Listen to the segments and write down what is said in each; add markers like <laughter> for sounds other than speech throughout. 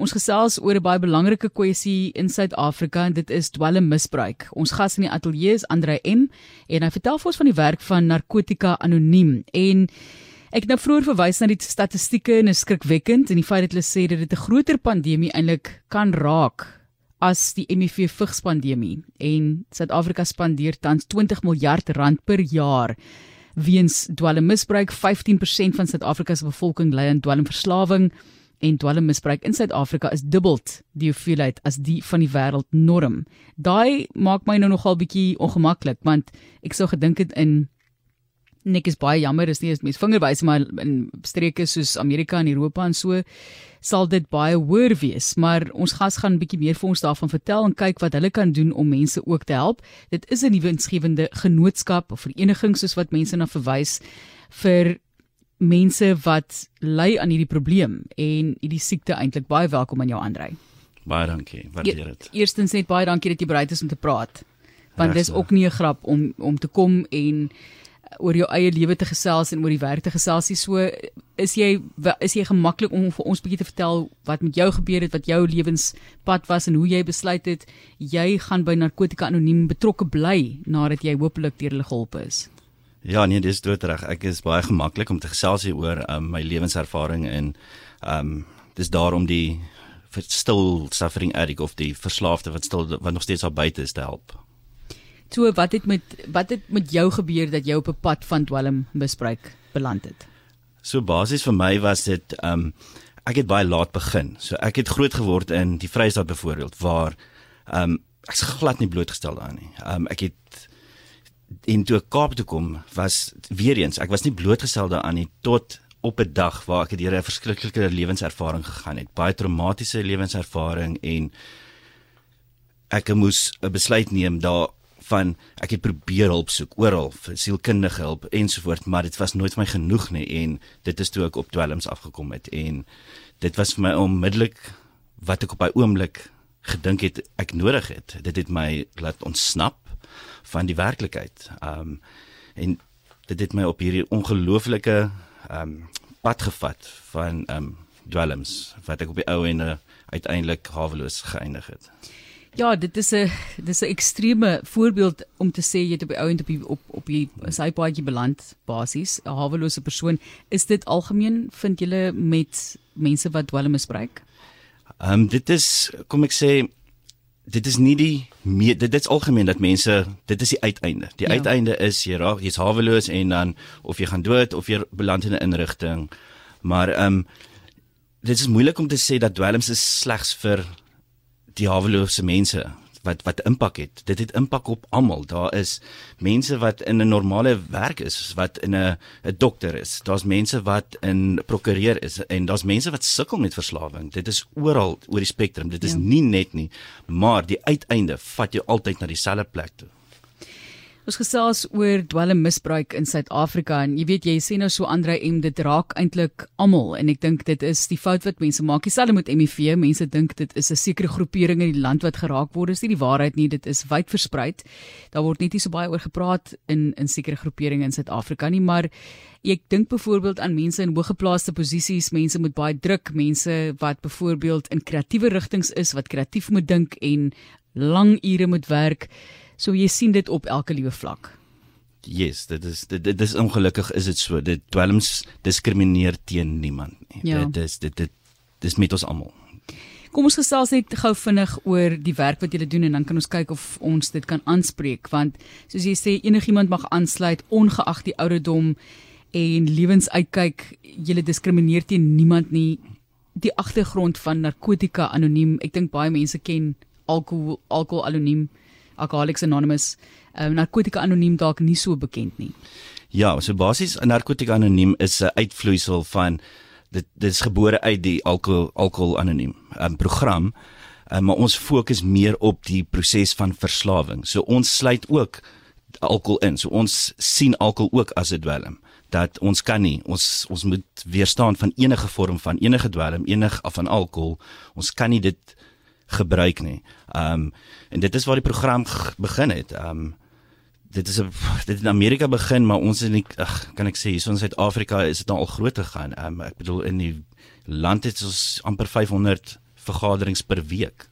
Ons gesels oor 'n baie belangrike kwessie in Suid-Afrika en dit is dwelmmisbruik. Ons gas in die ateljee is Andre M en hy vertel vir ons van die werk van Narkotika Anoniem en ek het nou vroeër verwys na die statistieke en is skrikwekkend en die feit dat hulle sê dat dit 'n groter pandemie eintlik kan raak as die HIV vigspandemie en Suid-Afrika spandeer tans 20 miljard rand per jaar weens dwelmmisbruik. 15% van Suid-Afrika se bevolking ly aan dwelmverslawing en dwelmmisbruik in Suid-Afrika is dubbeld die hoeveelheid as die van die wêreld norm. Daai maak my nou nogal bietjie ongemaklik want ek sou gedink het in nik is baie jammer is nie as mens vingerwys maar in streke soos Amerika en Europa en so sal dit baie hoër wees maar ons gas gaan 'n bietjie meer vir ons daarvan vertel en kyk wat hulle kan doen om mense ook te help. Dit is 'n nuwe insgewende genootskap of vereniging soos wat mense na verwys vir mense wat ly aan hierdie probleem en hierdie siekte eintlik baie welkom aan jou aandry. Baie dankie, waardeer dit. Eerstens net baie dankie dat jy bereid is om te praat. Want dis ook nie 'n grap om om te kom en oor jou eie lewe te gesels en oor die werk te gesels. So is jy is jy gemaklik om vir ons bietjie te vertel wat met jou gebeur het, wat jou lewenspad was en hoe jy besluit het jy gaan by narkotika anoniem betrokke bly nadat jy hopelik deur hulle gehelp is. Ja, nee, dis doodreg. Ek is baie gemaklik om te gesels hier oor um, my lewenservaring en ehm um, dis daarom die still suffering addict of die verslaafde wat stil wat nog steeds daar buite is te help. Toe wat het met wat het met jou gebeur dat jy op 'n pad van dwelm misbruik beland het? So basies vir my was dit ehm um, ek het baie laat begin. So ek het groot geword in die Vrystaat byvoorbeeld waar ehm um, ek's glad nie blootgestel daarin nie. Ehm um, ek het en toe ek Kaap toe kom was weer eens ek was nie blootgestel daaraan nie tot op 'n dag waar ek deur 'n verskriklike lewenservaring gegaan het. Baie traumatiese lewenservaring en ek moes 'n besluit neem daar van ek het probeer hulp soek oral vir sielkundige hulp ensovoorts maar dit was nooit vir my genoeg nie en dit is toe ek op dwelms afgekom het en dit was vir my onmiddellik wat ek op daai oomblik gedink het ek nodig het. Dit het my laat ontsnap van die werklikheid. Ehm um, en dit het my op hierdie ongelooflike ehm um, pad gevat van ehm um, dwelms wat ek op die ou en uiteindelik haweloos geëindig het. Ja, dit is 'n dis 'n ekstreme voorbeeld om te sê jy het op die ou en op die, op op die sypaadjie beland basies 'n hawelose persoon. Is dit algemeen vind julle met mense wat dwelm misbruik? Ehm um, dit is kom ek sê dit is nie die mee, dit dit's algemeen dat mense dit is die uiteinde. Die ja. uiteinde is jy raak jy's haweloos en dan of jy gaan dood of jy beland in 'n inrigting. Maar ehm um, dit is moeilik om te sê dat dwelms is slegs vir die hawelose mense wat wat impak het. Dit het impak op almal. Daar is mense wat in 'n normale werk is, wat in 'n 'n dokter is. Daar's mense wat in prokureur is en daar's mense wat sukkel met verslawing. Dit is oral oor die spektrum. Dit is ja. nie net nie, maar die uiteinde vat jou altyd na dieselfde plek toe. Ons gesels oor dwelmmisbruik in Suid-Afrika en jy weet jy sê nou so Andre M dit raak eintlik almal en ek dink dit is die fout wat mense maak. Dieselfde met HIV, mense dink dit is 'n sekere groepering in die land wat geraak word. Dis nie die waarheid nie, dit is wyd versprei. Daar word net nie so baie oor gepraat in in sekere groeperinge in Suid-Afrika nie, maar ek dink byvoorbeeld aan mense in hoëgeplaaste posisies, mense met baie druk, mense wat byvoorbeeld in kreatiewe rigtings is wat kreatief moet dink en lang ure moet werk. So jy sien dit op elke liewe vlak. Yes, dit is dit, dit is ongelukkig is dit so. Dit dwelms diskrimineer teen niemand nie. Ja. Dit is dit dit dis met ons almal. Kom ons gesels net gou vinnig oor die werk wat julle doen en dan kan ons kyk of ons dit kan aanspreek want soos jy sê enigiemand mag aansluit ongeag die ouderdom en lewensuitkyk. Julle diskrimineer teen niemand nie. Die agtergrond van narkotika anoniem. Ek dink baie mense ken alkohol alkohol anoniem. Alcoholics Anonymous, um, narkotika anoniem dalk nie so bekend nie. Ja, so basies narkotika anoniem is 'n uitvloeisel van dit dit is gebore uit die alkohol alkohol anoniem um, program. Um, maar ons fokus meer op die proses van verslawing. So ons sluit ook alkohol in. So ons sien alkohol ook as 'n dwelm dat ons kan nie ons ons moet weerstaan van enige vorm van enige dwelm, enig af van alkohol. Ons kan nie dit gebruik nie. Ehm um, en dit is waar die program begin het. Ehm um, dit is 'n dit in Amerika begin, maar ons in ag kan ek sê hier in Suid-Afrika is dit nou al groot gegaan. Ehm um, ek bedoel in die land het ons amper 500 vergaderings per week.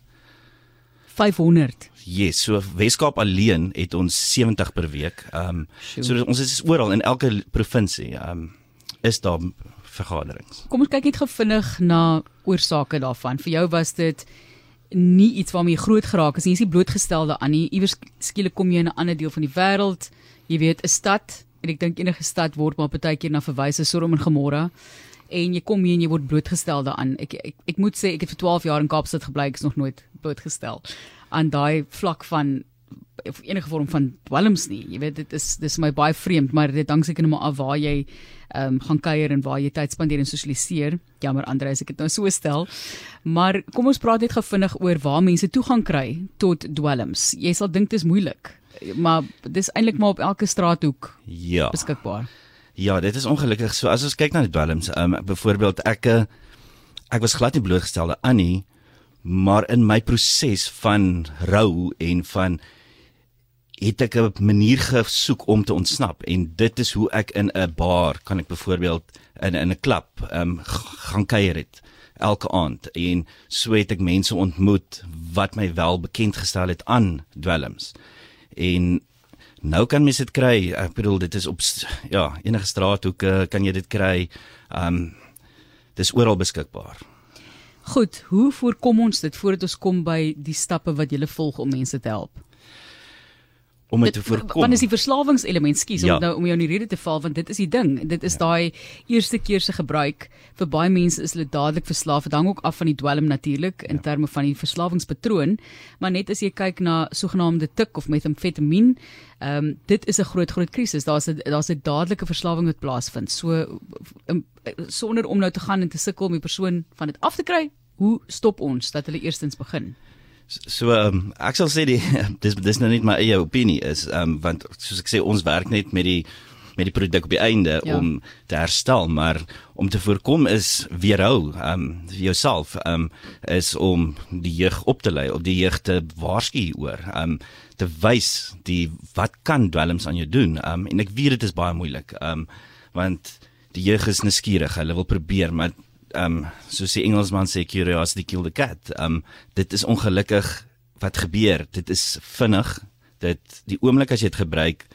500. Yes, so Weskaap alleen het ons 70 per week. Ehm um, so ons is oral in elke provinsie. Ehm um, is daar vergaderings. Kom ons kyk net gevinnig na oorsake daarvan. Vir jou was dit nie iets waarmee jy groot geraak het nie. Jy is nie blootgestelde aan nie. Iewers skielik kom jy in 'n ander deel van die wêreld. Jy weet, 'n stad en ek dink enige stad word maar baie keer na verwys as Sodom en Gomorra en jy kom hier en jy word blootgestel daaraan. Ek, ek ek moet sê ek het vir 12 jaar in Kaapstad gebly, ek is nog nooit blootgestel aan daai vlak van of enige vorm van dwelms nie. Jy weet dit is dis my baie vreemd, maar dit hang seker net maar af waar jy ehm um, gaan kuier en waar jy tyd spandeer en sosialiseer. Jammer Andre, as ek dit nou so stel. Maar kom ons praat net gou vinnig oor waar mense toegang kry tot dwelms. Jy sal dink dit is moeilik, maar dis eintlik maar op elke straathoek ja. beskikbaar. Ja, dit is ongelukkig so. As ons kyk na die dwelms, ehm um, byvoorbeeld ek eh, ek was glad nie blootgestelde aan nie, maar in my proses van rou en van het ek 'n manier gesoek om te ontsnap en dit is hoe ek in 'n bar kan ek byvoorbeeld in in 'n klub ehm um, gaan kuier het elke aand en so het ek mense ontmoet wat my wel bekend gestel het aan dwelms. En nou kan mens dit kry. Ek bedoel dit is op ja, enige straathoeke kan jy dit kry. Ehm um, dis oral beskikbaar. Goed, hoe voorkom ons dit voordat ons kom by die stappe wat jy volg om mense te help? Om dit te voorkom. Want is die verslawingselement skies Ja. om nou om jou in die rede te val want dit is die ding. Dit is daai eerste keer se gebruik vir baie mense is hulle dadelik verslaaf. Dit hang ook af van die dwelm natuurlik in terme van die verslawingspatroon, maar net as jy kyk na sogenaamde tik of metamfetamien, ehm um, dit is 'n groot groot krisis. Daar's 'n daar's 'n dadelike verslawing wat plaasvind. So um, sonder om nou te gaan en te sukkel om die persoon van dit af te kry, hoe stop ons dat hulle eerstens begin? So um, ek sal sê die <laughs> dis dis nou net my eie opinie is um, want soos ek sê ons werk net met die met die produk op die einde Ja. om te herstel maar om te voorkom is weerhou ehm um, vir jouself ehm um, is om die jeug op te lei of die jeug te waarsku oor ehm um, te wys die wat kan dwelms aan jou doen ehm um, en ek weet dit is baie moeilik ehm um, want die jeug is nuuskierig hulle wil probeer maar um, soos die Engelsman sê curiosity kill the cat. Um, dit is ongelukkig wat gebeur. Dit is vinnig. Dit die oomblik as jy dit gebruik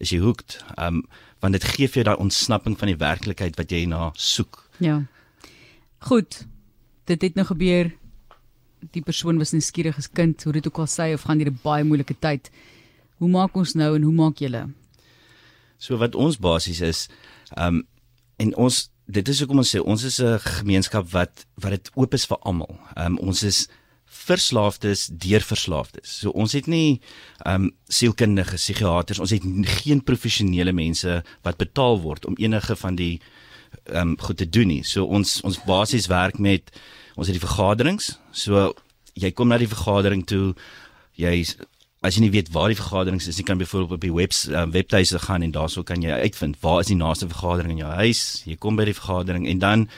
is jy hooked. Um, want dit gee vir jou daai ontsnapping van die werklikheid wat jy na soek. Ja. Goed. Dit het nou gebeur. Die persoon was nuuskierig as kind, hoe dit ook al sê of gaan deur 'n baie moeilike tyd. Hoe maak ons nou en hoe maak julle? So wat ons basies is ehm um, en ons dit is hoekom ons sê ons is 'n gemeenskap wat wat dit oop is vir almal. Ehm um, ons is verslaafdes deur verslaafdes. So ons het nie ehm um, sielkundige psigiaters, ons het geen professionele mense wat betaal word om enige van die ehm um, goed te doen nie. So ons ons basies werk met ons het die vergaderings. So jy kom na die vergadering toe, jy as jy nie weet waar die vergaderings is, jy kan byvoorbeeld op die webs uh, webtuise gaan en daarso kan jy uitvind waar is die naaste vergadering in jou huis. Jy kom by die vergadering en dan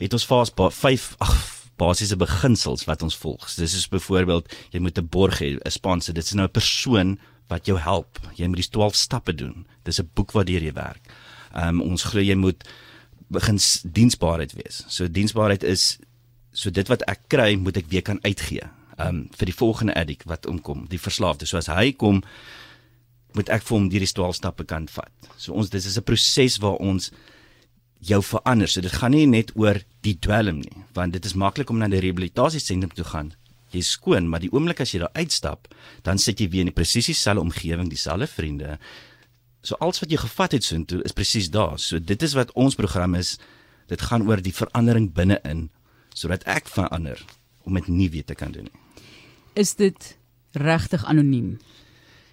het ons ba 5 ag basiese beginsels wat ons volg. Dis is byvoorbeeld jy moet 'n borg hê, 'n sponsor. Dit is nou 'n persoon wat jou help. Jy moet die 12 stappe doen. Dis 'n boek waardeur jy werk. Ehm um, ons glo jy moet begin diensbaarheid wees. So diensbaarheid is so dit wat ek kry moet ek weer kan uitgee. Um vir die volgende addict wat omkom, die verslaafde. So as hy kom moet ek vir hom hierdie 12 stappe kan vat. So ons dis is 'n proses waar ons jou verander. So dit gaan nie net oor die dwelm nie, want dit is maklik om na die rehabilitasiesentrum toe gaan. Jy's skoon, maar die oomblik as jy daar uitstap, dan sit jy weer in die presies dieselfde omgewing, dieselfde vriende. So alles wat jy gevat het soontoe is presies daar. So dit is wat ons program is. Dit gaan oor die verandering binne-in sodat ek verander om dit nie weer te kan doen nie. Is dit regtig anoniem?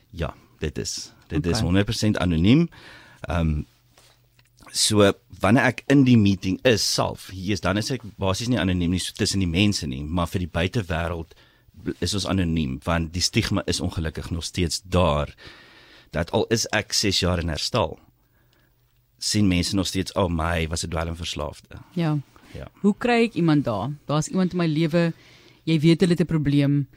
Ja, dit is dit is Okay. 100% anoniem. Ehm um, so wanneer ek in die meeting is self, hier is dan is ek basies nie anoniem nie so tussen die mense nie, maar vir die buitewêreld is ons anoniem want die stigma is ongelukkig nog steeds daar dat al is ek 6 jaar in herstel sien mense nog steeds oh my was 'n dwelmverslaafde. Ja. Ja. Hoe kry ek iemand daar? Daar's iemand in my lewe, jy weet hulle het 'n probleem.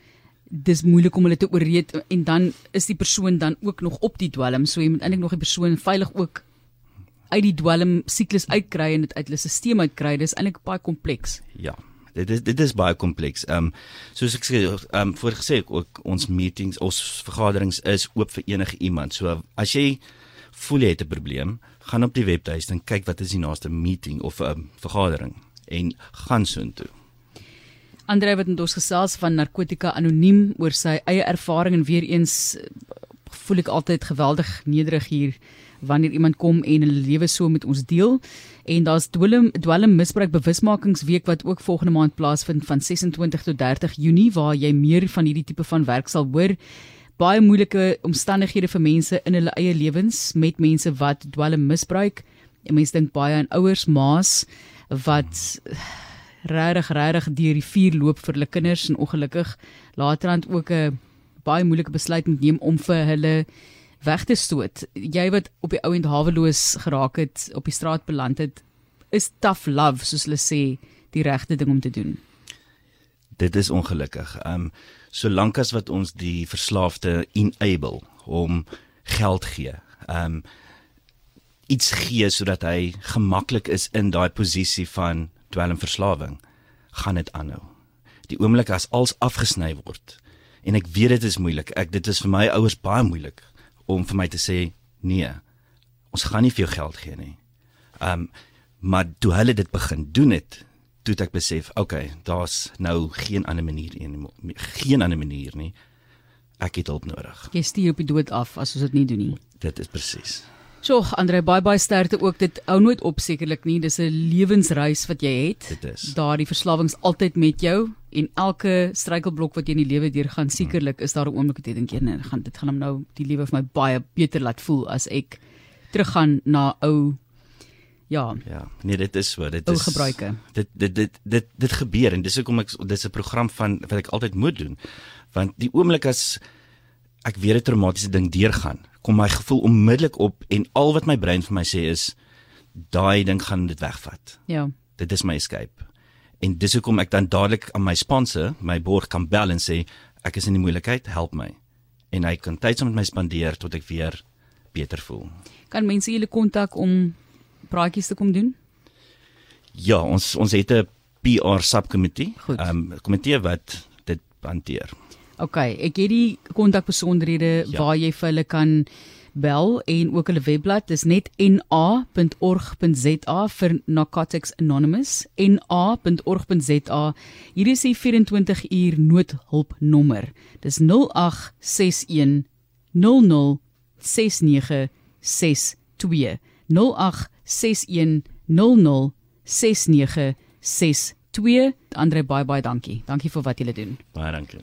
Dis moeilik om hulle te ooreed en dan is die persoon dan ook nog op die dwelm, so jy moet eintlik nog die persoon veilig ook uit die dwelm siklus uitkry en dit uit hulle stelsel uitkry. Dis eintlik baie kompleks. Ja. Dit is dit is baie kompleks. Ehm um, soos ek sê, ehm um, voorgesê ook ons meetings, ons vergaderings is oop vir enige iemand. So as jy voel jy het 'n probleem, gaan op die webtuiste en kyk wat is die naaste meeting of 'n um, vergadering en gaan soontoe. Andre wat ons gesels van narkotika anoniem oor sy eie ervaring en weer eens voel ek altyd geweldig nederig hier wanneer iemand kom en hulle lewe so met ons deel. En daar's dwelm dwelm misbruik bewusmakingsweek wat ook volgende maand plaasvind van 26 tot 30 Junie waar jy meer van hierdie tipe van werk sal hoor. Baie moeilike omstandighede vir mense in hulle eie lewens met mense wat dwelm misbruik. En mense dink baie aan ouers, ma's wat regtig regtig deur die vuur loop vir hulle kinders en ongelukkig laterand ook 'n baie moeilike besluit moet neem om vir hulle weg te stoot. Jy wat op die ou end haweloos geraak het, op die straat beland het, is tough love soos hulle sê die regte ding om te doen. Dit is ongelukkig. Ehm um, solank as wat ons die verslaafde enable om geld gee. Ehm um, iets gee sodat hy gemaklik is in daai posisie van dwelmverslawing, gaan dit aanhou. Die oomblik as als afgesny word en ek weet dit is moeilik. Ek dit is vir my ouers baie moeilik om vir my te sê nee. Ons gaan nie vir jou geld gee nie. Um, maar toe hulle dit begin doen het, toe ek besef, okay, daar's nou geen ander manier nie, geen ander manier nie. Ek het hulp nodig. Jy stuur op die dood af as ons dit nie doen nie. Dit is presies. So, Andre, baie baie sterkte ook. Dit hou nooit op sekerlik nie. Dis 'n lewensreis wat jy het. Dit is. Daardie verslawings altyd met jou en elke struikelblok wat jy in die lewe deurgaan, sekerlik is daar 'n oomblik wat jy dink, "Nee, gaan dit gaan hom nou die lewe vir my baie beter laat voel as ek teruggaan na ou ja. Ja, nee, dit is so. Dit is gebruike. Dit dit dit dit dit gebeur en dis hoekom ek dis 'n program van wat ek altyd moet doen. Want die oomblik as ek weer 'n traumatiese ding deurgaan, kom my gevoel onmiddellik op en al wat my brein vir my sê is daai ding gaan dit wegvat. Ja. Dit is my escape. En dis hoekom ek dan dadelik aan my sponsor, my borg kan bel en sê ek is in die moeilikheid, help my. En hy kan tyd saam met my spandeer tot ek weer beter voel. Kan mense julle kontak om praatjies te kom doen? Ja, ons ons het 'n PR subcommittee, ehm um, komitee wat dit hanteer. OK, ek het die kontakbesonderhede ja. waar jy vir hulle kan bel en ook hulle webblad. Is net na.org.za vir Narcotics Anonymous. Na.org.za hier is die 24 uur noodhulpnommer. Dis 0861 00 6962 0861 00 6962 Andre baie baie dankie. Dankie vir wat jy doen. Baie dankie